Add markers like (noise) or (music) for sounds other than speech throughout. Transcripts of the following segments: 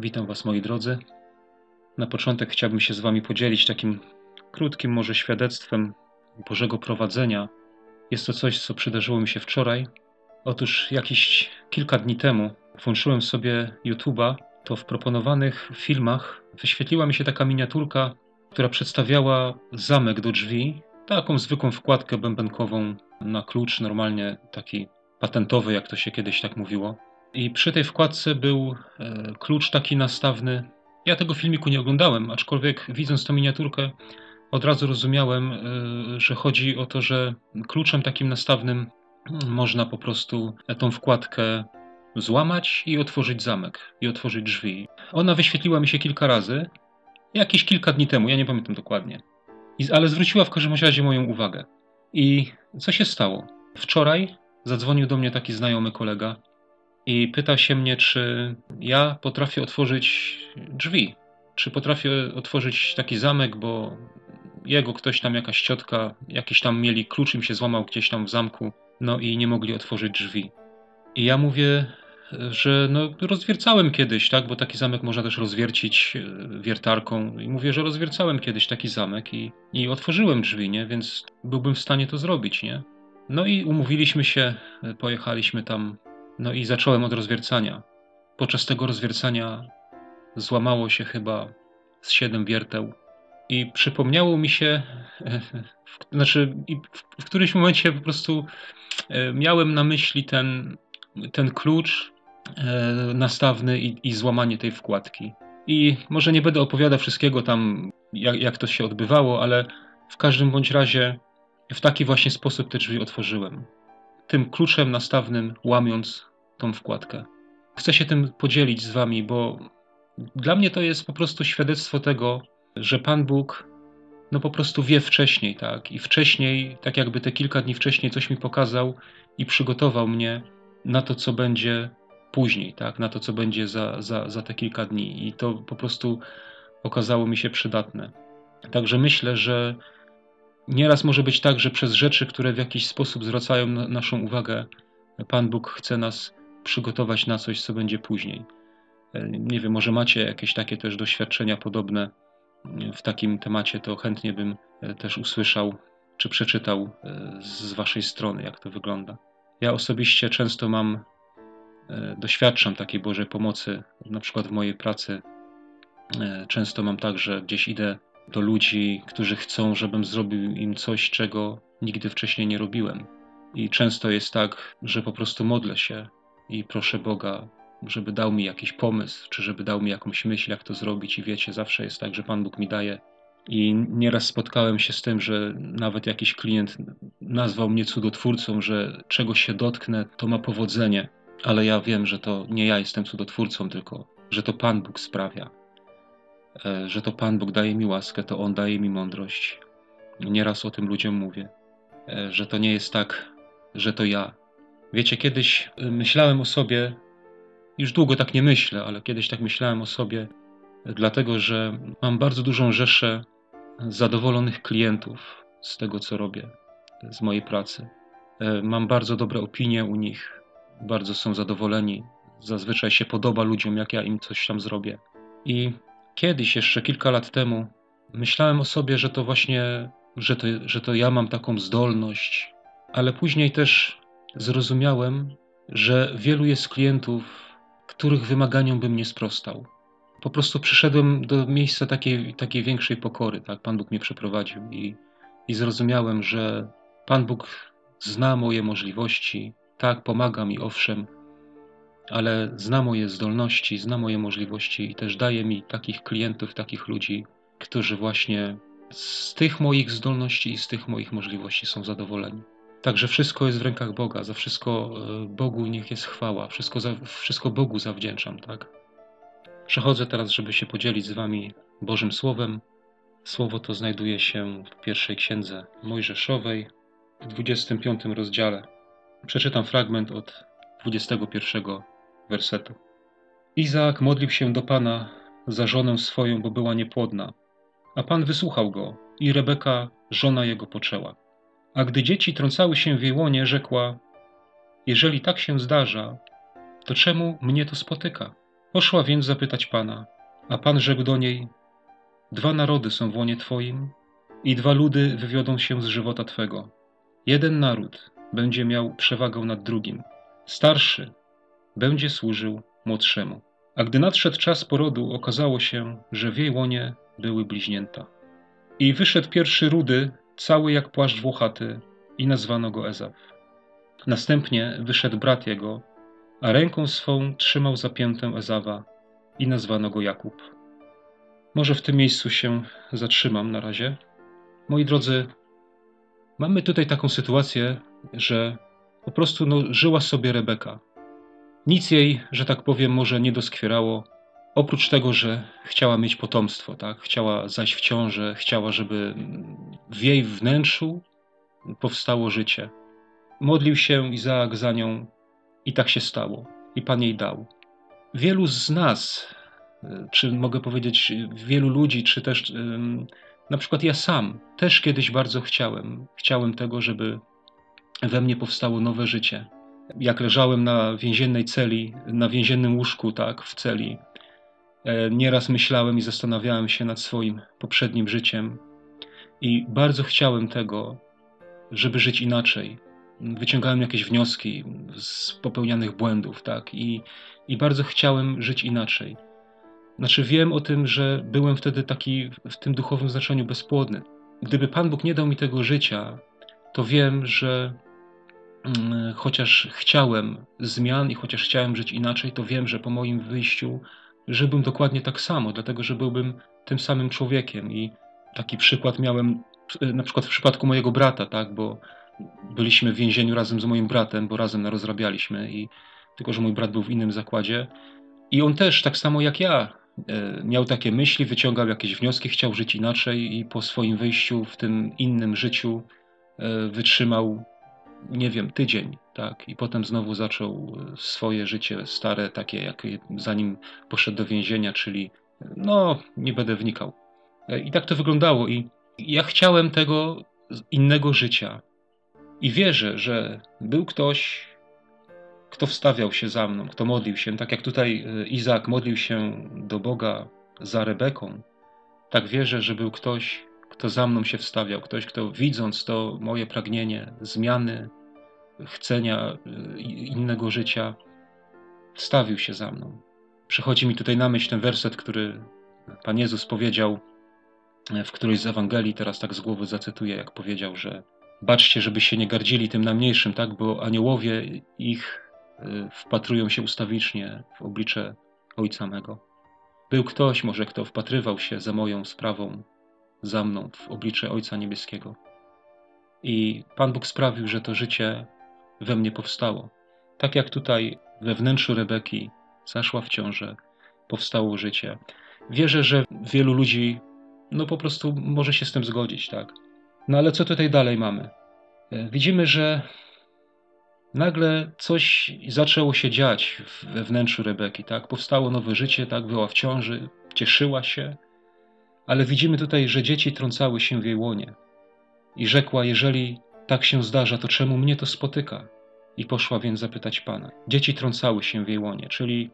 Witam Was, moi drodzy. Na początek chciałbym się z Wami podzielić takim krótkim, może świadectwem Bożego prowadzenia. Jest to coś, co przydarzyło mi się wczoraj. Otóż jakieś kilka dni temu włączyłem sobie YouTube'a, to w proponowanych filmach wyświetliła mi się taka miniaturka, która przedstawiała zamek do drzwi, taką zwykłą wkładkę bębenkową na klucz, normalnie taki patentowy, jak to się kiedyś tak mówiło. I przy tej wkładce był e, klucz taki nastawny. Ja tego filmiku nie oglądałem, aczkolwiek widząc tę miniaturkę, od razu rozumiałem, e, że chodzi o to, że kluczem takim nastawnym można po prostu tą wkładkę złamać i otworzyć zamek, i otworzyć drzwi. Ona wyświetliła mi się kilka razy, jakieś kilka dni temu, ja nie pamiętam dokładnie. Ale zwróciła w każdym razie moją uwagę. I co się stało? Wczoraj zadzwonił do mnie taki znajomy kolega i pyta się mnie, czy ja potrafię otworzyć drzwi, czy potrafię otworzyć taki zamek, bo jego ktoś tam, jakaś ciotka, jakiś tam mieli klucz, im się złamał gdzieś tam w zamku, no i nie mogli otworzyć drzwi. I ja mówię, że no, rozwiercałem kiedyś, tak, bo taki zamek można też rozwiercić e, wiertarką. I mówię, że rozwiercałem kiedyś taki zamek i, i otworzyłem drzwi, nie, więc byłbym w stanie to zrobić, nie. No i umówiliśmy się, e, pojechaliśmy tam, no i zacząłem od rozwiercania. Podczas tego rozwiercania złamało się chyba z siedem wierteł. I przypomniało mi się, (laughs) w, znaczy, w, w którymś momencie po prostu e, miałem na myśli ten, ten klucz e, nastawny i, i złamanie tej wkładki. I może nie będę opowiadał wszystkiego tam, jak, jak to się odbywało, ale w każdym bądź razie w taki właśnie sposób te drzwi otworzyłem. Tym kluczem nastawnym łamiąc tą wkładkę. Chcę się tym podzielić z wami, bo dla mnie to jest po prostu świadectwo tego, że Pan Bóg no po prostu wie wcześniej, tak? I wcześniej, tak jakby te kilka dni wcześniej coś mi pokazał i przygotował mnie na to, co będzie później, tak? Na to, co będzie za, za, za te kilka dni. I to po prostu okazało mi się przydatne. Także myślę, że Nieraz może być tak, że przez rzeczy, które w jakiś sposób zwracają na naszą uwagę, Pan Bóg chce nas przygotować na coś, co będzie później. E, nie wiem, może macie jakieś takie też doświadczenia podobne w takim temacie, to chętnie bym e, też usłyszał czy przeczytał e, z Waszej strony, jak to wygląda. Ja osobiście często mam, doświadczam takiej Bożej pomocy, na przykład w mojej pracy. Często mam tak, że gdzieś idę do ludzi, którzy chcą, żebym zrobił im coś, czego nigdy wcześniej nie robiłem. I często jest tak, że po prostu modlę się i proszę Boga, żeby dał mi jakiś pomysł, czy żeby dał mi jakąś myśl, jak to zrobić. I wiecie, zawsze jest tak, że Pan Bóg mi daje. I nieraz spotkałem się z tym, że nawet jakiś klient nazwał mnie cudotwórcą, że czegoś się dotknę, to ma powodzenie. Ale ja wiem, że to nie ja jestem cudotwórcą, tylko że to Pan Bóg sprawia. E, że to Pan Bóg daje mi łaskę, to On daje mi mądrość. Nieraz o tym ludziom mówię, e, że to nie jest tak, że to ja. Wiecie, kiedyś e, myślałem o sobie, już długo tak nie myślę, ale kiedyś tak myślałem o sobie, dlatego że mam bardzo dużą rzeszę zadowolonych klientów z tego, co robię, z mojej pracy. Mam bardzo dobre opinie u nich, bardzo są zadowoleni. Zazwyczaj się podoba ludziom, jak ja im coś tam zrobię. I Kiedyś, jeszcze kilka lat temu, myślałem o sobie, że to właśnie, że to, że to ja mam taką zdolność, ale później też zrozumiałem, że wielu jest klientów, których wymaganiom bym nie sprostał. Po prostu przyszedłem do miejsca takiej, takiej większej pokory, tak? Pan Bóg mnie przeprowadził i, i zrozumiałem, że Pan Bóg zna moje możliwości, tak, pomaga mi, owszem, ale zna moje zdolności, zna moje możliwości i też daje mi takich klientów, takich ludzi, którzy właśnie z tych moich zdolności i z tych moich możliwości są zadowoleni. Także wszystko jest w rękach Boga, za wszystko e, Bogu niech jest chwała, wszystko, za, wszystko Bogu zawdzięczam, tak? Przechodzę teraz, żeby się podzielić z Wami Bożym Słowem. Słowo to znajduje się w pierwszej księdze Mojżeszowej, w 25 rozdziale. Przeczytam fragment od 21 wersetu. Izaak modlił się do Pana za żonę swoją, bo była niepłodna, a Pan wysłuchał go i Rebeka, żona jego, poczęła. A gdy dzieci trącały się w jej łonie, rzekła: Jeżeli tak się zdarza, to czemu mnie to spotyka? Poszła więc zapytać Pana, a Pan rzekł do niej: Dwa narody są w łonie Twoim i dwa ludy wywiodą się z żywota Twego. Jeden naród będzie miał przewagę nad drugim. Starszy będzie służył młodszemu. A gdy nadszedł czas porodu, okazało się, że w jej łonie były bliźnięta. I wyszedł pierwszy rudy, cały jak płaszcz włochaty, i nazwano go Ezaf. Następnie wyszedł brat jego, a ręką swą trzymał zapiętę Ezawa i nazwano go Jakub. Może w tym miejscu się zatrzymam na razie. Moi drodzy, mamy tutaj taką sytuację, że po prostu no, żyła sobie Rebeka. Nic jej, że tak powiem, może nie doskwierało, oprócz tego, że chciała mieć potomstwo, tak? chciała zajść w ciążę, chciała, żeby w jej wnętrzu powstało życie. Modlił się Izaak za nią i tak się stało. I Pan jej dał. Wielu z nas, czy mogę powiedzieć, wielu ludzi, czy też na przykład ja sam, też kiedyś bardzo chciałem. Chciałem tego, żeby we mnie powstało nowe życie. Jak leżałem na więziennej celi, na więziennym łóżku, tak, w celi, e, nieraz myślałem i zastanawiałem się nad swoim poprzednim życiem i bardzo chciałem tego, żeby żyć inaczej. Wyciągałem jakieś wnioski z popełnianych błędów, tak, i, i bardzo chciałem żyć inaczej. Znaczy, wiem o tym, że byłem wtedy taki w tym duchowym znaczeniu bezpłodny. Gdyby Pan Bóg nie dał mi tego życia, to wiem, że chociaż chciałem zmian i chociaż chciałem żyć inaczej, to wiem, że po moim wyjściu żyłbym dokładnie tak samo, dlatego że byłbym tym samym człowiekiem. I taki przykład miałem na przykład w przypadku mojego brata, tak, bo byliśmy w więzieniu razem z moim bratem, bo razem narozrabialiśmy i tylko, że mój brat był w innym zakładzie. I on też, tak samo jak ja, e, miał takie myśli, wyciągał jakieś wnioski, chciał żyć inaczej i po swoim wyjściu w tym innym życiu e, wytrzymał, nie wiem, tydzień, tak? I potem znowu zaczął swoje życie stare, takie jak zanim poszedł do więzienia, czyli no, nie będę wnikał. E, I tak to wyglądało i ja chciałem tego innego życia. I wierzę, że był ktoś, kto wstawiał się za mną, kto modlił się, tak jak tutaj e, Izak modlił się do Boga za Rebeką, tak wierzę, że był ktoś, kto za mną się wstawiał, ktoś, kto widząc to moje pragnienie zmiany, chcenia e, innego życia, wstawił się za mną. Przychodzi mi tutaj na myśl ten werset, który Pan Jezus powiedział e, w którejś z Ewangelii, teraz tak z głowy zacytuję, jak powiedział, że baczcie, żeby się nie gardzili tym najmniejszym, tak, bo aniołowie ich Y, wpatrują się ustawicznie w oblicze Ojca mego. Był ktoś może, kto wpatrywał się za moją sprawą, za mną w oblicze Ojca Niebieskiego. I Pan Bóg sprawił, że to życie we mnie powstało. Tak jak tutaj we wnętrzu Rebeki zaszła w ciążę, powstało życie. Wierzę, że wielu ludzi no po prostu może się z tym zgodzić, tak. No ale co tutaj dalej mamy? E, widzimy, że nagle coś zaczęło się dziać we wnętrzu Rebeki, tak? Powstało nowe życie, tak? Była w ciąży, cieszyła się, ale widzimy tutaj, że dzieci trącały się w jej łonie. I rzekła, jeżeli tak się zdarza, to czemu mnie to spotyka? I poszła więc zapytać Pana. Dzieci trącały się w jej łonie, czyli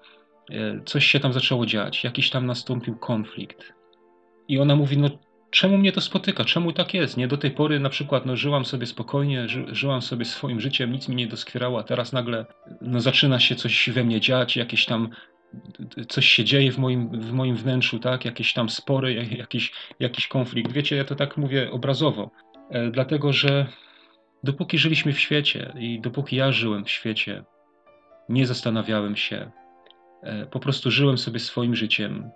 e, coś się tam zaczęło dziać, jakiś tam nastąpił konflikt. I ona mówi, no czemu mnie to spotyka? Czemu tak jest? Nie do tej pory na przykład no, żyłam sobie spokojnie, ży, żyłam sobie swoim życiem, nic mi nie doskwierało, a teraz nagle no, zaczyna się coś we mnie dziać, jakieś tam coś się dzieje w moim, w moim wnętrzu, tak? Jakieś tam spory, jakiś, jakiś konflikt. Wiecie, ja to tak mówię obrazowo, e, dlatego że dopóki żyliśmy w świecie i dopóki ja żyłem w świecie, nie zastanawiałem się, e, po prostu żyłem sobie swoim życiem,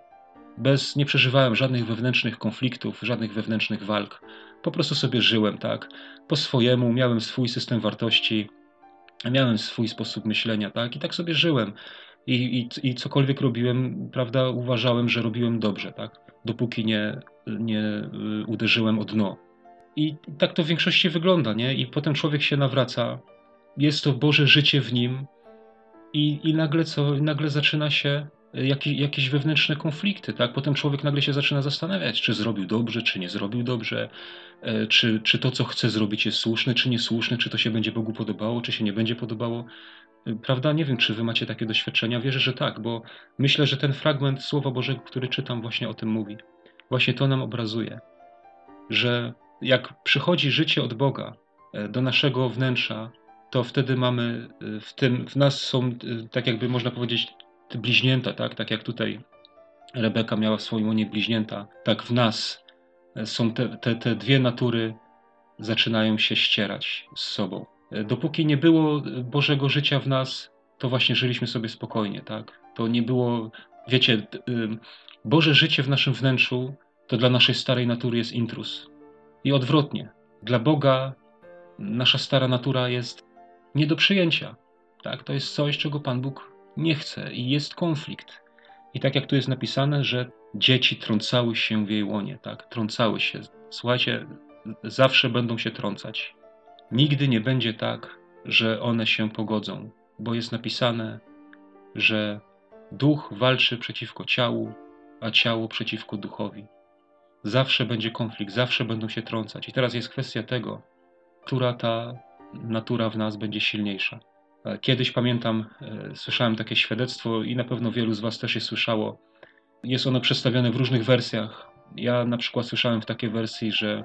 bez, nie przeżywałem żadnych wewnętrznych konfliktów, żadnych wewnętrznych walk. Po prostu sobie żyłem, tak, po swojemu, miałem swój system wartości, miałem swój sposób myślenia, tak, i tak sobie żyłem. I, i, i cokolwiek robiłem, prawda, uważałem, że robiłem dobrze, tak, dopóki nie, nie y, uderzyłem o dno. I tak to w większości wygląda, nie? I potem człowiek się nawraca, jest to Boże życie w nim, i, i nagle co? Nagle zaczyna się jakieś wewnętrzne konflikty, tak? Potem człowiek nagle się zaczyna zastanawiać, czy zrobił dobrze, czy nie zrobił dobrze, e, czy, czy to, co chce zrobić, jest słuszne, czy niesłuszne, czy to się będzie Bogu podobało, czy się nie będzie podobało. E, prawda? Nie wiem, czy wy macie takie doświadczenia. Wierzę, że tak, bo myślę, że ten fragment Słowa Bożego, który czytam, właśnie o tym mówi. Właśnie to nam obrazuje, że jak przychodzi życie od Boga e, do naszego wnętrza, to wtedy mamy w tym, w nas są, tak jakby można powiedzieć, bliźnięta, tak? Tak jak tutaj Rebeka miała w swoim łonie bliźnięta, tak w nas są te, te, te dwie natury zaczynają się ścierać z sobą. Dopóki nie było Bożego życia w nas, to właśnie żyliśmy sobie spokojnie, tak? To nie było, wiecie, Boże życie w naszym wnętrzu to dla naszej starej natury jest intrus. I odwrotnie. Dla Boga nasza stara natura jest nie do przyjęcia. Tak? To jest coś, czego Pan Bóg nie chce i jest konflikt. I tak jak tu jest napisane, że dzieci trącały się w jej łonie, tak? Trącały się. Słuchajcie, zawsze będą się trącać. Nigdy nie będzie tak, że one się pogodzą, bo jest napisane, że duch walczy przeciwko ciału, a ciało przeciwko duchowi. Zawsze będzie konflikt, zawsze będą się trącać. I teraz jest kwestia tego, która ta natura w nas będzie silniejsza. E, kiedyś pamiętam, e, słyszałem takie świadectwo i na pewno wielu z Was też je słyszało. Jest ono przedstawione w różnych wersjach. Ja na przykład słyszałem w takiej wersji, że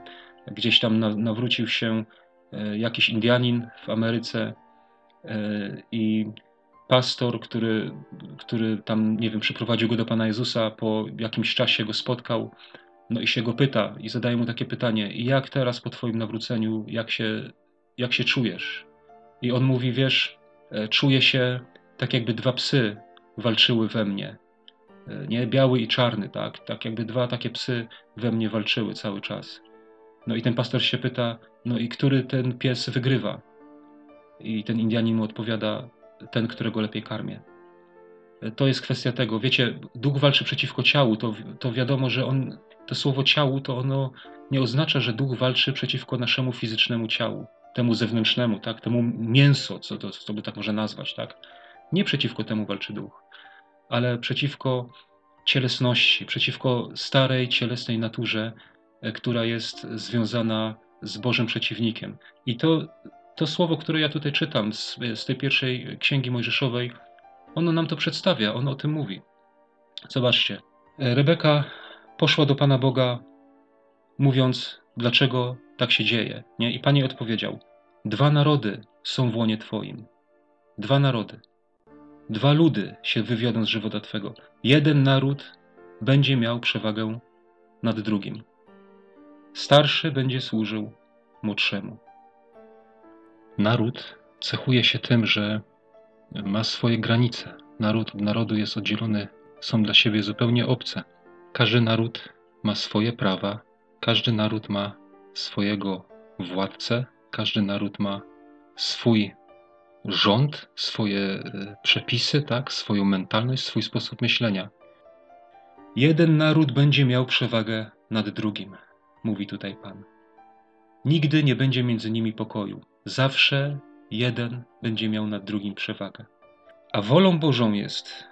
gdzieś tam nawrócił się e, jakiś Indianin w Ameryce i pastor, który, który tam, nie wiem, przyprowadził go do Pana Jezusa, po jakimś czasie go spotkał, no i się go pyta i zadaje mu takie pytanie, jak teraz po Twoim nawróceniu, jak się, jak się czujesz? I on mówi, wiesz, czuję się tak jakby dwa psy walczyły we mnie. E, nie, biały i czarny, tak? Tak jakby dwa takie psy we mnie walczyły cały czas. No i ten pastor się pyta, no i który ten pies wygrywa? I ten Indianin mu odpowiada, ten, którego lepiej karmię. E, to jest kwestia tego. Wiecie, duch walczy przeciwko ciału, to, to wiadomo, że on, to słowo ciału, to ono nie oznacza, że duch walczy przeciwko naszemu fizycznemu ciału temu zewnętrznemu, tak, temu mięso, co, to, co by tak może nazwać, tak. Nie przeciwko temu walczy duch, ale przeciwko cielesności, przeciwko starej cielesnej naturze, e, która jest związana z Bożym przeciwnikiem. I to, to słowo, które ja tutaj czytam z, z tej pierwszej księgi Mojżeszowej, ono nam to przedstawia, ono o tym mówi. Zobaczcie, e, Rebeka poszła do Pana Boga, mówiąc: Dlaczego tak się dzieje. Nie? I Pan jej odpowiedział: Dwa narody są w łonie Twoim. Dwa narody. Dwa ludy się wywiodą z żywota Twego. Jeden naród będzie miał przewagę nad drugim. Starszy będzie służył młodszemu. Naród cechuje się tym, że ma swoje granice. Naród od narodu jest oddzielony, są dla siebie zupełnie obce. Każdy naród ma swoje prawa, każdy naród ma swojego władcę, każdy naród ma swój rząd, swoje e, przepisy, tak, swoją mentalność, swój sposób myślenia. Jeden naród będzie miał przewagę nad drugim, mówi tutaj Pan. Nigdy nie będzie między nimi pokoju. Zawsze jeden będzie miał nad drugim przewagę. A wolą Bożą jest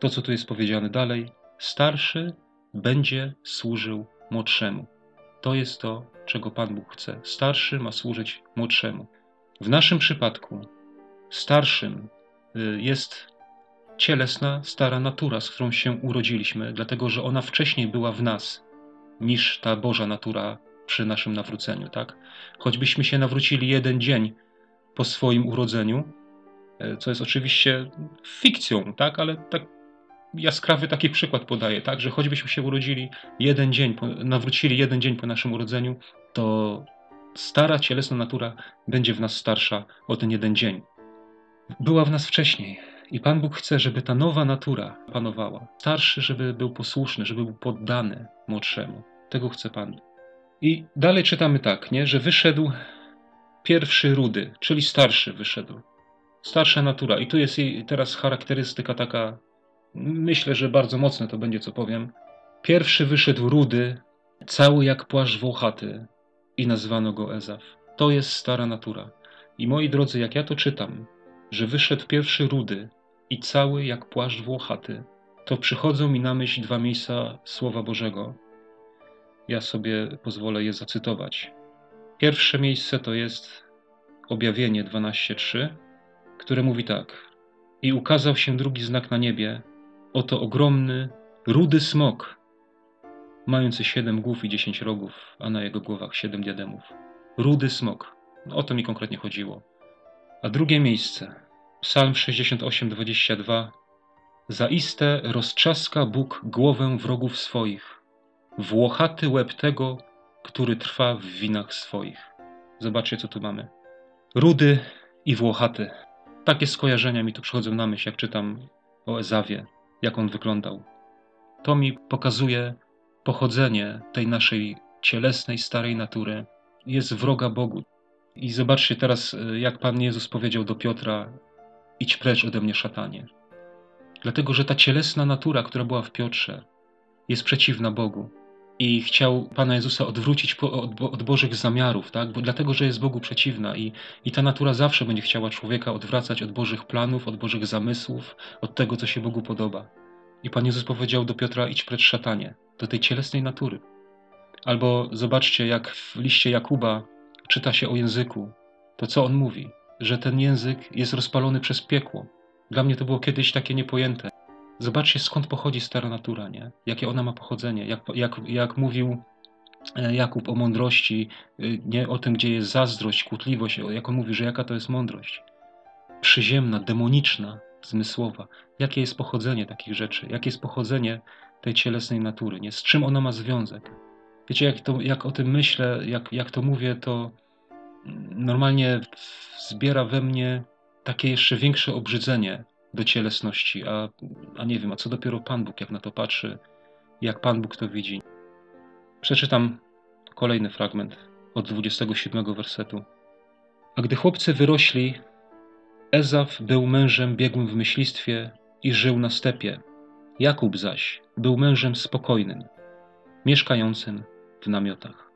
to, co tu jest powiedziane dalej: starszy będzie służył młodszemu. To jest to, czego Pan Bóg chce. Starszy ma służyć młodszemu. W naszym przypadku starszym y, jest cielesna, stara natura, z którą się urodziliśmy, dlatego że ona wcześniej była w nas niż ta Boża natura przy naszym nawróceniu, tak? Choćbyśmy się nawrócili jeden dzień po swoim urodzeniu, y, co jest oczywiście fikcją, tak? Ale tak jaskrawy taki przykład podaję, tak, że choćbyśmy się urodzili jeden dzień, nawrócili jeden dzień po naszym urodzeniu, to stara cielesna natura będzie w nas starsza o ten jeden dzień. Była w nas wcześniej i Pan Bóg chce, żeby ta nowa natura panowała. Starszy, żeby był posłuszny, żeby był poddany młodszemu. Tego chce Pan. I dalej czytamy tak, nie, że wyszedł pierwszy rudy, czyli starszy wyszedł. Starsza natura. I tu jest jej teraz charakterystyka taka Myślę, że bardzo mocne to będzie, co powiem. Pierwszy wyszedł rudy, cały jak płaszcz włochaty i nazwano go Ezaf. To jest stara natura. I moi drodzy, jak ja to czytam, że wyszedł pierwszy rudy i cały jak płaszcz włochaty, to przychodzą mi na myśl dwa miejsca Słowa Bożego. Ja sobie pozwolę je zacytować. Pierwsze miejsce to jest Objawienie 12:3, które mówi tak: I ukazał się drugi znak na niebie, oto ogromny, rudy smok, mający siedem głów i dziesięć rogów, a na jego głowach siedem diademów. Rudy smok. No, o to mi konkretnie chodziło. A drugie miejsce, Psalm 68:22 Zaiste roztrzaska Bóg głowę wrogów swoich, włochaty łeb tego, który trwa w winach swoich. Zobaczcie, co tu mamy. Rudy i włochaty. Takie skojarzenia mi tu przychodzą na myśl, jak czytam o Ezawie, jak on wyglądał. To mi pokazuje pochodzenie tej naszej cielesnej, starej natury. Jest wroga Bogu. I zobaczcie teraz, jak Pan Jezus powiedział do Piotra: Idź precz ode mnie, szatanie. Dlatego, że ta cielesna natura, która była w Piotrze, jest przeciwna Bogu i chciał Pana Jezusa odwrócić od, od Bożych zamiarów, tak? Bo, dlatego, że jest Bogu przeciwna i, i ta natura zawsze będzie chciała człowieka odwracać od Bożych planów, od Bożych zamysłów, od tego, co się Bogu podoba. I Pan Jezus powiedział do Piotra: idź precz szatanie, do tej cielesnej natury. Albo zobaczcie, jak w liście Jakuba czyta się o języku, to co on mówi? Że ten język jest rozpalony przez piekło. Dla mnie to było kiedyś takie niepojęte. Zobaczcie, skąd pochodzi stara natura, nie? Jakie ona ma pochodzenie. Jak, jak, jak mówił e, Jakub o mądrości, y, nie o tym, gdzie jest zazdrość, kłótliwość, jak on mówi, że jaka to jest mądrość. Przyziemna, demoniczna, zmysłowa. Jakie jest pochodzenie takich rzeczy? Jakie jest pochodzenie tej cielesnej natury? Nie? Z czym ona ma związek? Wiecie, jak, to, jak o tym myślę, jak, jak to mówię, to normalnie zbiera we mnie takie jeszcze większe obrzydzenie do cielesności, a, a nie wiem, a co dopiero Pan Bóg, jak na to patrzy, jak Pan Bóg to widzi. Przeczytam kolejny fragment od 27 wersetu. A gdy chłopcy wyrośli, Ezaf był mężem biegłym w myślistwie i żył na stepie. Jakub zaś był mężem spokojnym, mieszkającym w namiotach.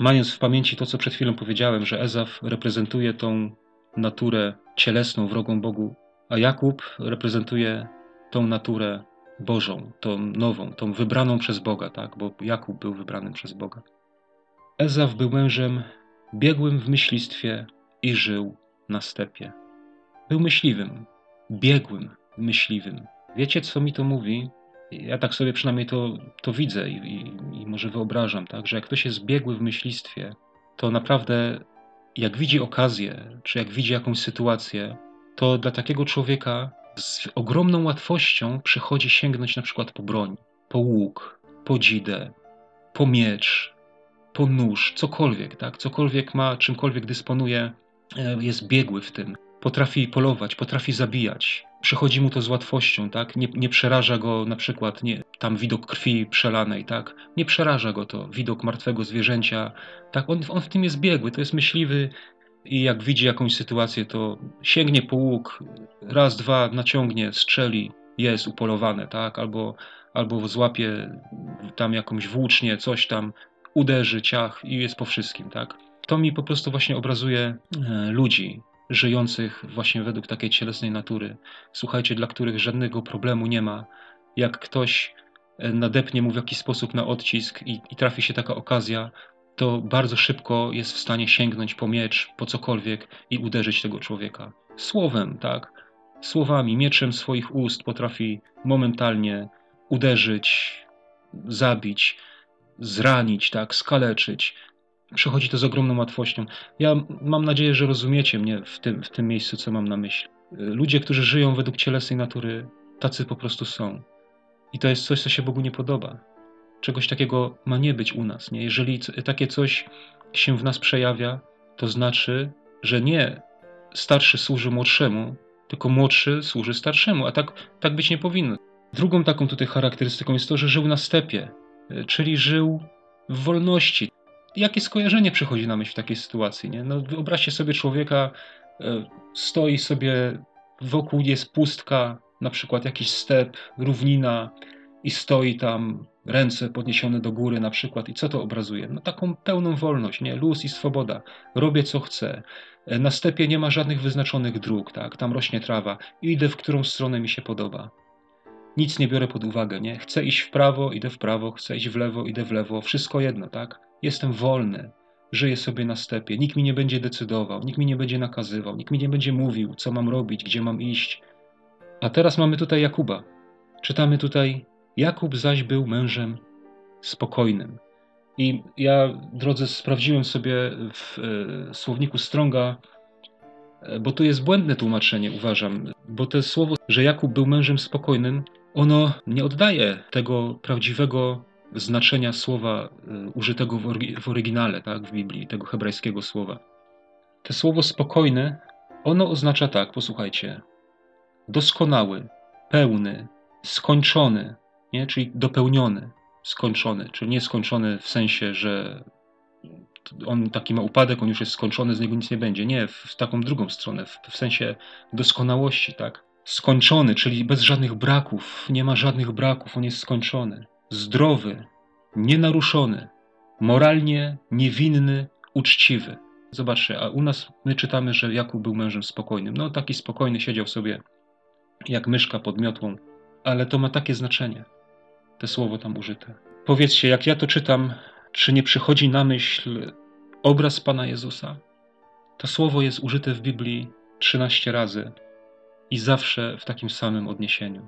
Mając w pamięci to, co przed chwilą powiedziałem, że Ezaf reprezentuje tą naturę cielesną, wrogą Bogu, a Jakub reprezentuje tą naturę Bożą, tą nową, tą wybraną przez Boga, tak? bo Jakub był wybranym przez Boga. Ezaf był mężem biegłym w myślistwie i żył na stepie. Był myśliwym, biegłym myśliwym. Wiecie, co mi to mówi? Ja tak sobie przynajmniej to, to widzę i, i, i może wyobrażam, tak? że jak ktoś jest biegły w myślistwie, to naprawdę jak widzi okazję, czy jak widzi jakąś sytuację, to dla takiego człowieka z ogromną łatwością przychodzi sięgnąć na przykład po broń, po łuk, po dzidę, po miecz, po nóż, cokolwiek, tak? Cokolwiek ma, czymkolwiek dysponuje, e, jest biegły w tym. Potrafi polować, potrafi zabijać. Przychodzi mu to z łatwością, tak? Nie, nie przeraża go na przykład nie, tam widok krwi przelanej, tak? Nie przeraża go to, widok martwego zwierzęcia, tak? On, on w tym jest biegły, to jest myśliwy, i jak widzi jakąś sytuację, to sięgnie po łuk, raz, dwa naciągnie, strzeli, jest upolowane, tak? Albo, albo złapie tam jakąś włócznię, coś tam, uderzy, ciach i jest po wszystkim, tak? To mi po prostu właśnie obrazuje e, ludzi żyjących właśnie według takiej cielesnej natury. Słuchajcie, dla których żadnego problemu nie ma. Jak ktoś e, nadepnie mu w jakiś sposób na odcisk i, i trafi się taka okazja, to bardzo szybko jest w stanie sięgnąć po miecz, po cokolwiek i uderzyć tego człowieka. Słowem, tak? Słowami, mieczem swoich ust potrafi momentalnie uderzyć, zabić, zranić, tak, skaleczyć. Przechodzi to z ogromną łatwością. Ja mam nadzieję, że rozumiecie mnie w tym, w tym miejscu, co mam na myśli. Ludzie, którzy żyją według cielesnej natury, tacy po prostu są. I to jest coś, co się Bogu nie podoba. Czegoś takiego ma nie być u nas. Nie? Jeżeli takie coś się w nas przejawia, to znaczy, że nie starszy służy młodszemu, tylko młodszy służy starszemu, a tak, tak być nie powinno. Drugą taką tutaj charakterystyką jest to, że żył na stepie, e, czyli żył w wolności. Jakie skojarzenie przychodzi na myśl w takiej sytuacji? Nie? No, wyobraźcie sobie człowieka, e, stoi sobie, wokół jest pustka, na przykład jakiś step, równina i stoi tam ręce podniesione do góry na przykład. I co to obrazuje? No taką pełną wolność, nie? Luz i swoboda. Robię co chcę. Na stepie nie ma żadnych wyznaczonych dróg, tak? Tam rośnie trawa. Idę w którą stronę mi się podoba. nic nie biorę pod uwagę, nie? Chcę iść w prawo, idę w prawo, chcę iść w lewo, idę w lewo, wszystko jedno, tak? Jestem wolny, żyję sobie na stepie, nikt mi nie będzie decydował, nikt mi nie będzie nakazywał, nikt mi nie będzie mówił, co mam robić, gdzie mam iść. A teraz mamy tutaj Jakuba. Czytamy tutaj, Jakub zaś był mężem spokojnym. I ja, drodzy, sprawdziłem sobie w e, słowniku Stronga, e, bo tu jest błędne tłumaczenie, uważam, bo to słowo, że Jakub był mężem spokojnym, ono nie oddaje tego prawdziwego znaczenia słowa y, użytego w, ory, w oryginale, tak, w Biblii, tego hebrajskiego słowa. To słowo spokojne, ono oznacza tak, posłuchajcie, doskonały, pełny, skończony, nie? czyli dopełniony, skończony, czyli nie skończony w sensie, że on taki ma upadek, on już jest skończony, z niego nic nie będzie. Nie, w, w taką drugą stronę, w, w sensie doskonałości, tak skończony, czyli bez żadnych braków, nie ma żadnych braków, on jest skończony, zdrowy, nienaruszony, moralnie niewinny, uczciwy. Zobaczcie, a u nas my czytamy, że Jakub był mężem spokojnym. No taki spokojny siedział sobie jak myszka pod miotłą, ale to ma takie znaczenie, te słowo tam użyte. Powiedzcie, jak ja to czytam, czy nie przychodzi na myśl obraz Pana Jezusa? To słowo jest użyte w Biblii 13 razy, i zawsze w takim samym odniesieniu.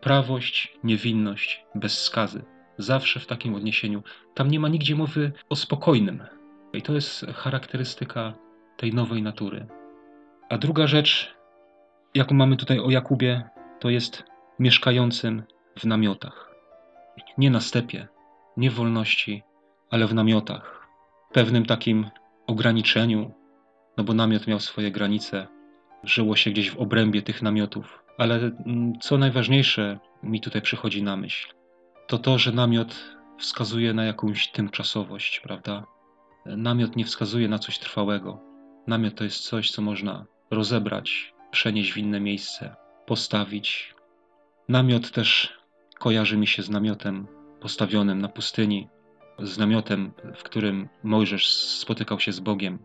Prawość, niewinność, bez skazy. Zawsze w takim odniesieniu. Tam nie ma nigdzie mowy o spokojnym. I to jest charakterystyka tej nowej natury. A druga rzecz, jaką mamy tutaj o Jakubie, to jest mieszkającym w namiotach. Nie na stepie, nie w wolności, ale w namiotach. Pewnym takim ograniczeniu, no bo namiot miał swoje granice, żyło się gdzieś w obrębie tych namiotów. Ale mm, co najważniejsze mi tutaj przychodzi na myśl, to to, że namiot wskazuje na jakąś tymczasowość, prawda? Namiot nie wskazuje na coś trwałego. Namiot to jest coś, co można rozebrać, przenieść w inne miejsce, postawić. Namiot też kojarzy mi się z namiotem postawionym na pustyni, z namiotem, w którym Mojżesz spotykał się z Bogiem.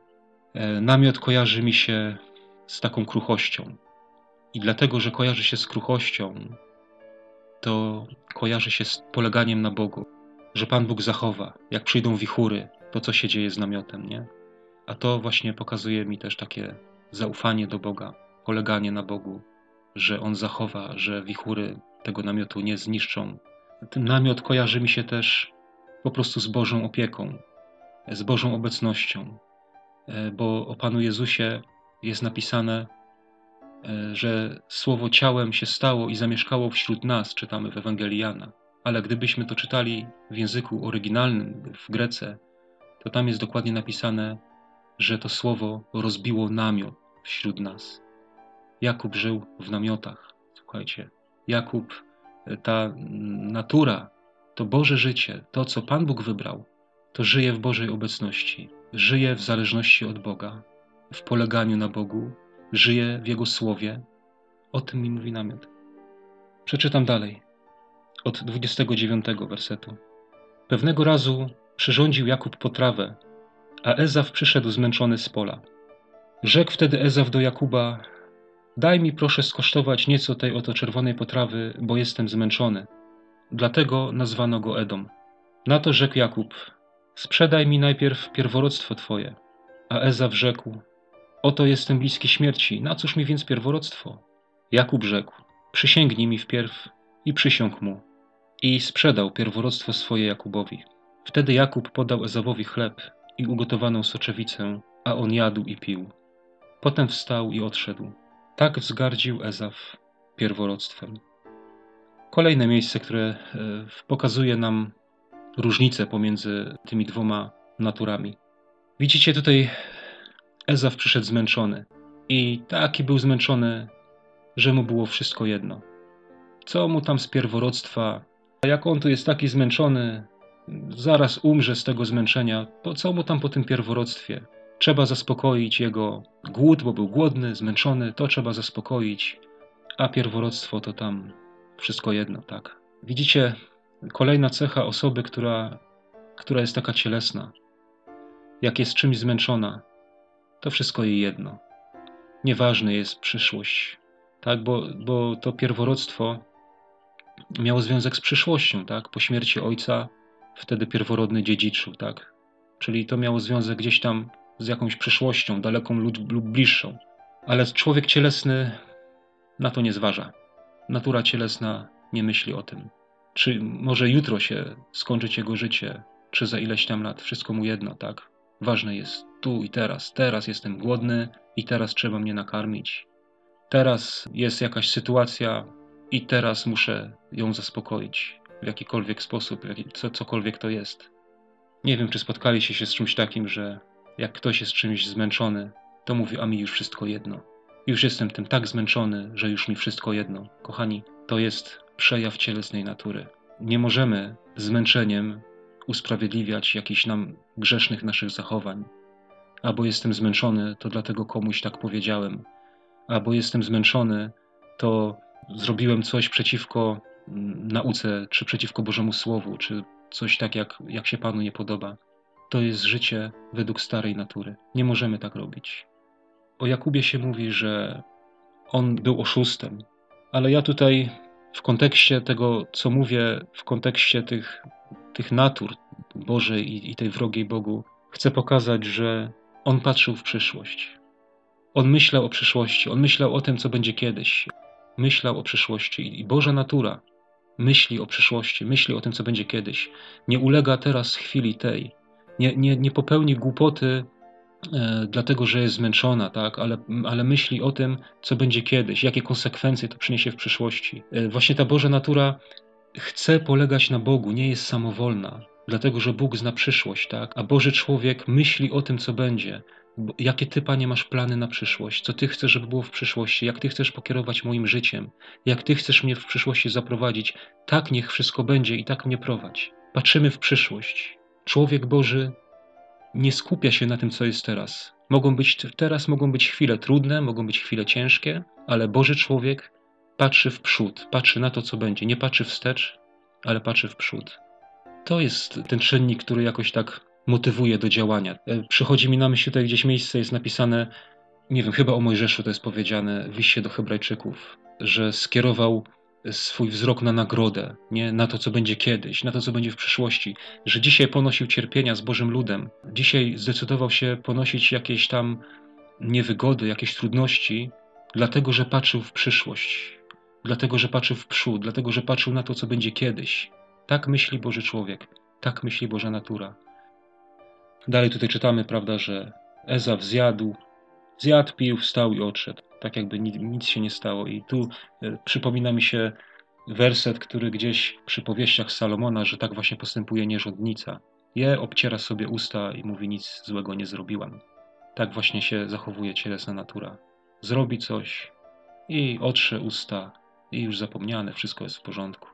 E, namiot kojarzy mi się z taką kruchością. I dlatego, że kojarzy się z kruchością, to kojarzy się z poleganiem na Bogu, że Pan Bóg zachowa, jak przyjdą wichury, to co się dzieje z namiotem, nie? A to właśnie pokazuje mi też takie zaufanie do Boga, poleganie na Bogu, że On zachowa, że wichury tego namiotu nie zniszczą. Ten namiot kojarzy mi się też po prostu z Bożą opieką, z Bożą obecnością, e, bo o Panu Jezusie jest napisane, e, że słowo ciałem się stało i zamieszkało wśród nas, czytamy w Ewangelii Jana. Ale gdybyśmy to czytali w języku oryginalnym, w Grece, to tam jest dokładnie napisane, że to słowo rozbiło namiot wśród nas. Jakub żył w namiotach. Słuchajcie, Jakub, e, ta natura, to Boże życie, to co Pan Bóg wybrał, to żyje w Bożej obecności, żyje w zależności od Boga, w poleganiu na Bogu, żyje w Jego słowie. O tym mi mówi namiot. Przeczytam dalej, od 29 wersetu. Pewnego razu przyrządził Jakub potrawę, a Ezaw przyszedł zmęczony z pola. Rzekł wtedy Ezaw do Jakuba: Daj mi proszę skosztować nieco tej oto czerwonej potrawy, bo jestem zmęczony. Dlatego nazwano go Edom. Na to rzekł Jakub: Sprzedaj mi najpierw pierworództwo twoje. A Ezaw rzekł: Oto jestem bliski śmierci, na cóż mi więc pierworództwo? Jakub rzekł, przysięgnij mi wpierw i przysiąg mu. I sprzedał pierworództwo swoje Jakubowi. Wtedy Jakub podał Ezawowi chleb i ugotowaną soczewicę, a on jadł i pił. Potem wstał i odszedł. Tak wzgardził Ezaw pierworództwem. Kolejne miejsce, które e, pokazuje nam różnicę pomiędzy tymi dwoma naturami. Widzicie tutaj Ezaw przyszedł zmęczony i taki był zmęczony, że mu było wszystko jedno. Co mu tam z pierworództwa, a jak on tu jest taki zmęczony, zaraz umrze z tego zmęczenia, po co mu tam po tym pierworództwie? Trzeba zaspokoić jego głód, bo był głodny, zmęczony, to trzeba zaspokoić, a pierworództwo to tam wszystko jedno, tak. Widzicie, kolejna cecha osoby, która, która jest taka cielesna, jak jest czymś zmęczona, to wszystko jej jedno. Nieważne jest przyszłość, tak, bo, bo to pierworództwo miało związek z przyszłością, tak? Po śmierci ojca wtedy pierworodny dziedziczył, tak? Czyli to miało związek gdzieś tam z jakąś przyszłością, daleką lub, bliższą. Ale człowiek cielesny na to nie zważa. Natura cielesna nie myśli o tym. Czy może jutro się skończyć jego życie, czy za ileś tam lat, wszystko mu jedno, tak? Ważne jest tu i teraz. Teraz jestem głodny i teraz trzeba mnie nakarmić. Teraz jest jakaś sytuacja i teraz muszę ją zaspokoić w jakikolwiek sposób, co, cokolwiek to jest. Nie wiem, czy spotkaliście się z czymś takim, że jak ktoś jest czymś zmęczony, to mówi, a mi już wszystko jedno. Już jestem tym tak zmęczony, że już mi wszystko jedno. Kochani, to jest przejaw cielesnej natury. Nie możemy zmęczeniem usprawiedliwiać jakichś nam grzesznych naszych zachowań. Albo jestem zmęczony, to dlatego komuś tak powiedziałem. Albo jestem zmęczony, to zrobiłem coś przeciwko nauce, czy przeciwko Bożemu Słowu, czy coś tak, jak, jak się Panu nie podoba. To jest życie według starej natury. Nie możemy tak robić. O Jakubie się mówi, że on był oszustem, ale ja tutaj w kontekście tego, co mówię, w kontekście tych, tych natur Bożej i, i tej wrogiej Bogu, chcę pokazać, że on patrzył w przyszłość. On myślał o przyszłości, on myślał o tym, co będzie kiedyś. Myślał o przyszłości i Boża natura myśli o przyszłości, myśli o tym, co będzie kiedyś. Nie ulega teraz chwili tej. Nie, nie, nie popełni głupoty e, dlatego, że jest zmęczona, tak? ale, ale myśli o tym, co będzie kiedyś, jakie konsekwencje to przyniesie w przyszłości. E, właśnie ta Boża natura chce polegać na Bogu, nie jest samowolna, dlatego że Bóg zna przyszłość, tak? a Boży człowiek myśli o tym, co będzie. Jakie ty, panie, masz plany na przyszłość? Co ty chcesz, żeby było w przyszłości? Jak ty chcesz pokierować moim życiem? Jak ty chcesz mnie w przyszłości zaprowadzić? Tak niech wszystko będzie i tak mnie prowadź. Patrzymy w przyszłość. Człowiek Boży nie skupia się na tym, co jest teraz. Mogą być, teraz mogą być chwile trudne, mogą być chwile ciężkie, ale Boży człowiek patrzy w przód, patrzy na to, co będzie. Nie patrzy wstecz, ale patrzy w przód. To jest ten czynnik, który jakoś tak motywuje do działania. E, przychodzi mi na myśl tutaj gdzieś miejsce, jest napisane, nie wiem, chyba o Mojżeszu to jest powiedziane w liście do Hebrajczyków, że skierował swój wzrok na nagrodę, nie na to, co będzie kiedyś, na to, co będzie w przyszłości, że dzisiaj ponosił cierpienia z Bożym ludem, dzisiaj zdecydował się ponosić jakieś tam niewygody, jakieś trudności, dlatego, że patrzył w przyszłość, dlatego, że patrzył w przód, dlatego, że patrzył na to, co będzie kiedyś. Tak myśli Boży człowiek, tak myśli Boża natura. Dalej tutaj czytamy, prawda, że Ezaw zjadł, zjadł, pił, wstał i odszedł. Tak jakby nic się nie stało. I tu e, przypomina mi się werset, który gdzieś przy powieściach Salomona, że tak właśnie postępuje nierządnica. Je, obciera sobie usta i mówi, nic złego nie zrobiłam. Tak właśnie się zachowuje cielesna natura. Zrobi coś i otrze usta i już zapomniane, wszystko jest w porządku.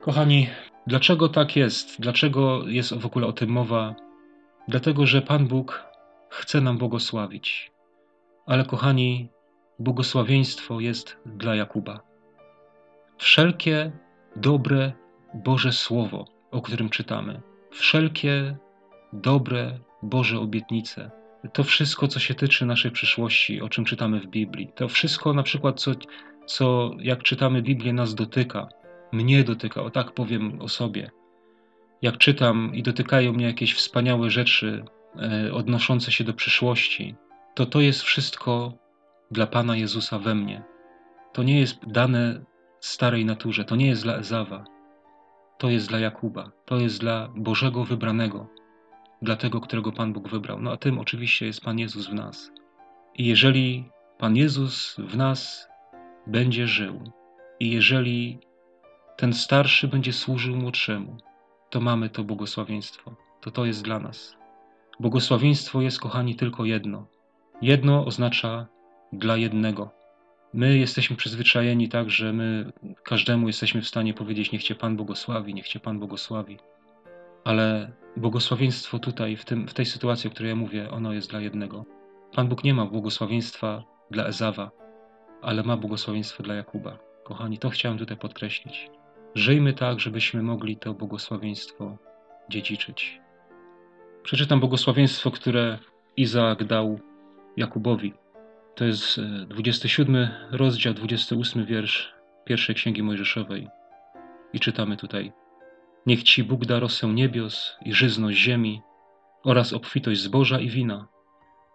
Kochani, dlaczego tak jest? Dlaczego jest w ogóle o tym mowa? Dlatego, że Pan Bóg chce nam błogosławić. Ale kochani, błogosławieństwo jest dla Jakuba. Wszelkie dobre Boże Słowo, o którym czytamy, wszelkie dobre Boże obietnice, to wszystko, co się tyczy naszej przyszłości, o czym czytamy w Biblii, to wszystko na przykład, co, co jak czytamy Biblię, nas dotyka, mnie dotyka, o tak powiem o sobie, jak czytam i dotykają mnie jakieś wspaniałe rzeczy e, odnoszące się do przyszłości, to to jest wszystko dla Pana Jezusa we mnie. To nie jest dane starej naturze, to nie jest dla Ezawa, to jest dla Jakuba, to jest dla Bożego wybranego, dla tego, którego Pan Bóg wybrał. No a tym oczywiście jest Pan Jezus w nas. I jeżeli Pan Jezus w nas będzie żył, i jeżeli ten starszy będzie służył młodszemu, to mamy to błogosławieństwo. To to jest dla nas. Błogosławieństwo jest, kochani, tylko jedno. Jedno oznacza dla jednego. My jesteśmy przyzwyczajeni tak, że my każdemu jesteśmy w stanie powiedzieć: Niech Cię Pan błogosławi, niech Cię Pan błogosławi. Ale błogosławieństwo tutaj, w, tym, w tej sytuacji, o której ja mówię, ono jest dla jednego. Pan Bóg nie ma błogosławieństwa dla Ezawa, ale ma błogosławieństwo dla Jakuba. Kochani, to chciałem tutaj podkreślić. Żyjmy tak, żebyśmy mogli to błogosławieństwo dziedziczyć. Przeczytam błogosławieństwo, które Izaak dał Jakubowi. To jest 27 e, rozdział, 28 wiersz pierwszej Księgi Mojżeszowej. I czytamy tutaj: Niech ci Bóg da rosę niebios i żyzność ziemi oraz obfitość zboża i wina.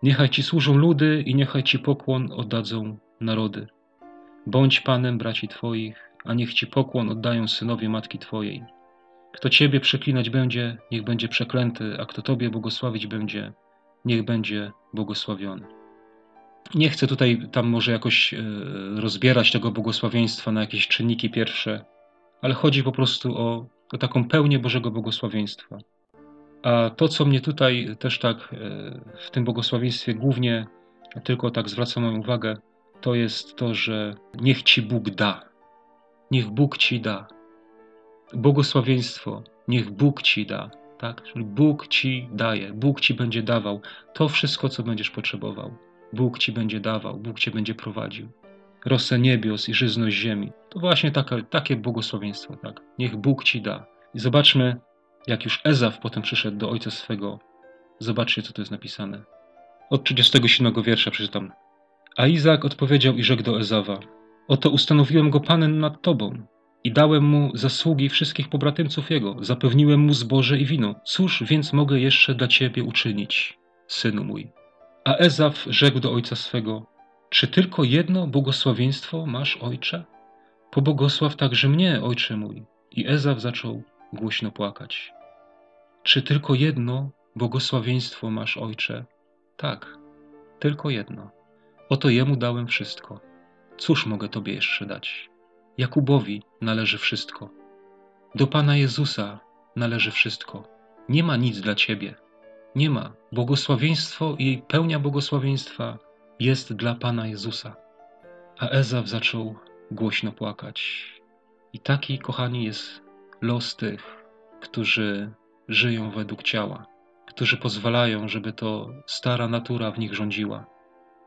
Niechaj ci służą ludy i niechaj ci pokłon oddadzą narody. Bądź panem braci twoich, a niech ci pokłon oddają synowie matki twojej. Kto ciebie przeklinać będzie, niech będzie przeklęty, a kto tobie błogosławić będzie, niech będzie błogosławiony. Nie chcę tutaj tam może jakoś e, rozbierać tego błogosławieństwa na jakieś czynniki pierwsze, ale chodzi po prostu o, o taką pełnię Bożego błogosławieństwa. A to, co mnie tutaj też tak e, w tym błogosławieństwie głównie tylko tak zwraca moją uwagę, to jest to, że niech Ci Bóg da. Niech Bóg Ci da. Błogosławieństwo, niech Bóg Ci da. Tak? Czyli Bóg Ci daje, Bóg Ci będzie dawał to wszystko, co będziesz potrzebował. Bóg Ci będzie dawał, Bóg Cię będzie prowadził. Rosę niebios i żyzność ziemi. To właśnie takie, takie błogosławieństwo. Tak? Niech Bóg Ci da. I zobaczmy, jak już Ezaf potem przyszedł do ojca swego. Zobaczcie, co to jest napisane. Od 37 wiersza przeczytam. A Izak odpowiedział i rzekł do Ezawa: Oto ustanowiłem go panem nad tobą i dałem mu zasługi wszystkich pobratymców jego, zapewniłem mu zboże i wino. Cóż więc mogę jeszcze dla ciebie uczynić, synu mój? A Ezaf rzekł do ojca swego: Czy tylko jedno błogosławieństwo masz, ojcze? Pobłogosław także mnie, ojcze mój. I Ezaf zaczął głośno płakać. Czy tylko jedno błogosławieństwo masz, ojcze? Tak, tylko jedno. Oto jemu dałem wszystko. Cóż mogę Tobie jeszcze dać? Jakubowi należy wszystko. Do Pana Jezusa należy wszystko. Nie ma nic dla Ciebie. Nie ma. Błogosławieństwo i pełnia błogosławieństwa jest dla Pana Jezusa. A Ezaf zaczął głośno płakać. I taki, kochani, jest los tych, którzy żyją według ciała, którzy pozwalają, żeby to stara natura w nich rządziła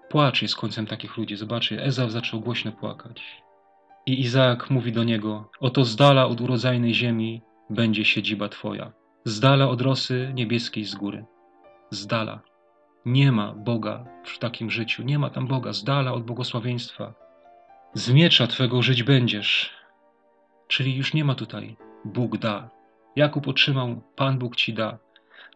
Płacz jest końcem takich ludzi. Zobaczcie, Ezaf zaczął głośno płakać. I Izaak mówi do niego: Oto z dala od urodzajnej ziemi będzie siedziba twoja, z dala od rosy niebieskiej z góry. Z dala. Nie ma Boga w takim życiu, nie ma tam Boga, z dala od błogosławieństwa. Z miecza twego żyć będziesz. Czyli już nie ma tutaj Bóg da. Jakub otrzymał, Pan Bóg ci da.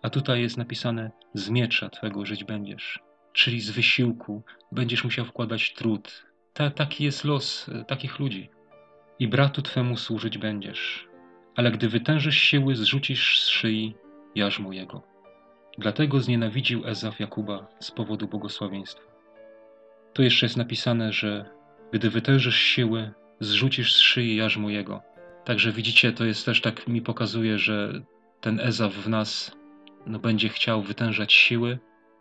A tutaj jest napisane: z miecza twego żyć będziesz czyli z wysiłku, będziesz musiał wkładać trud. Ta, taki jest los e, takich ludzi. I bratu twemu służyć będziesz, ale gdy wytężysz siły, zrzucisz z szyi jarzmo jego. Dlatego znienawidził Ezaf Jakuba z powodu błogosławieństwa. Tu jeszcze jest napisane, że gdy wytężysz siły, zrzucisz z szyi jarzmo jego. Także widzicie, to jest też tak mi pokazuje, że ten Ezaf w nas no, będzie chciał wytężać siły,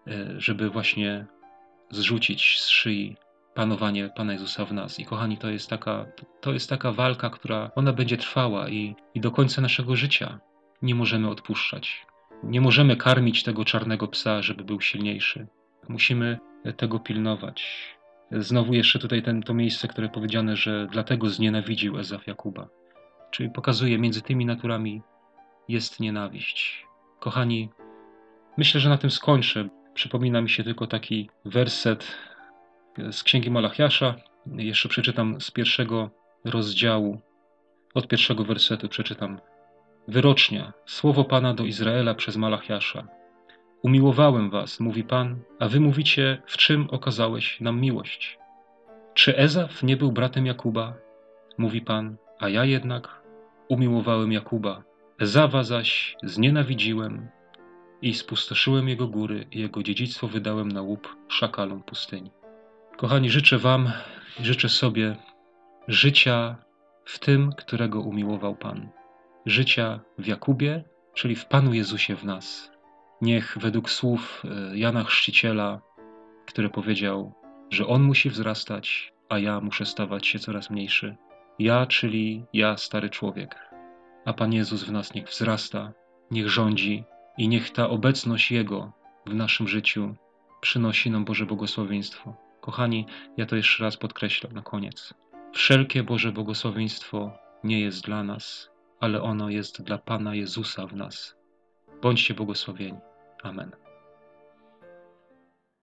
E, żeby właśnie zrzucić z szyi panowanie Pana Jezusa w nas. I kochani, to jest taka, to jest taka walka, która ona będzie trwała i, i do końca naszego życia nie możemy odpuszczać. Nie możemy karmić tego czarnego psa, żeby był silniejszy. Musimy tego pilnować. Znowu jeszcze tutaj ten, to miejsce, które powiedziane, że dlatego znienawidził Ezaf Jakuba. Czyli pokazuje, między tymi naturami jest nienawiść. Kochani, myślę, że na tym skończę. Przypomina mi się tylko taki werset z Księgi Malachiasza. Jeszcze przeczytam z pierwszego rozdziału. Od pierwszego wersetu przeczytam. Wyrocznia, słowo Pana do Izraela przez Malachiasza. Umiłowałem was, mówi Pan, a wy mówicie, w czym okazałeś nam miłość. Czy Ezaf nie był bratem Jakuba? Mówi Pan, a ja jednak umiłowałem Jakuba. Ezawa zaś znienawidziłem, i spustoszyłem jego góry i jego dziedzictwo wydałem na łup szakalom pustyni. Kochani, życzę Wam życzę sobie życia w tym, którego umiłował Pan. Życia w Jakubie, czyli w Panu Jezusie w nas. Niech według słów e, Jana Chrzciciela, który powiedział, że On musi wzrastać, a ja muszę stawać się coraz mniejszy. Ja, czyli ja, stary człowiek. A Pan Jezus w nas niech wzrasta, niech rządzi, i niech ta obecność Jego w naszym życiu przynosi nam Boże błogosławieństwo. Kochani, ja to jeszcze raz podkreślam na koniec. Wszelkie Boże błogosławieństwo nie jest dla nas, ale ono jest dla Pana Jezusa w nas. Bądźcie błogosławieni. Amen.